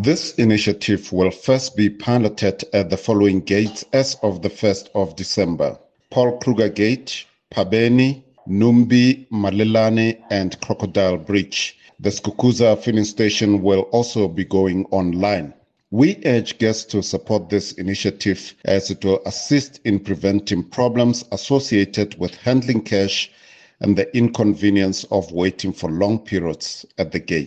This initiative will first be piloted at the following gates as of the 1st of December. Paul Kruger Gate, Phabeni, Numbi, Malelane, and Crocodile Bridge. The Skukuza filling station will also be going online. We urge guests to support this initiative as it will assist in preventing problems associated with handling cash and the inconvenience of waiting for long periods at the gate.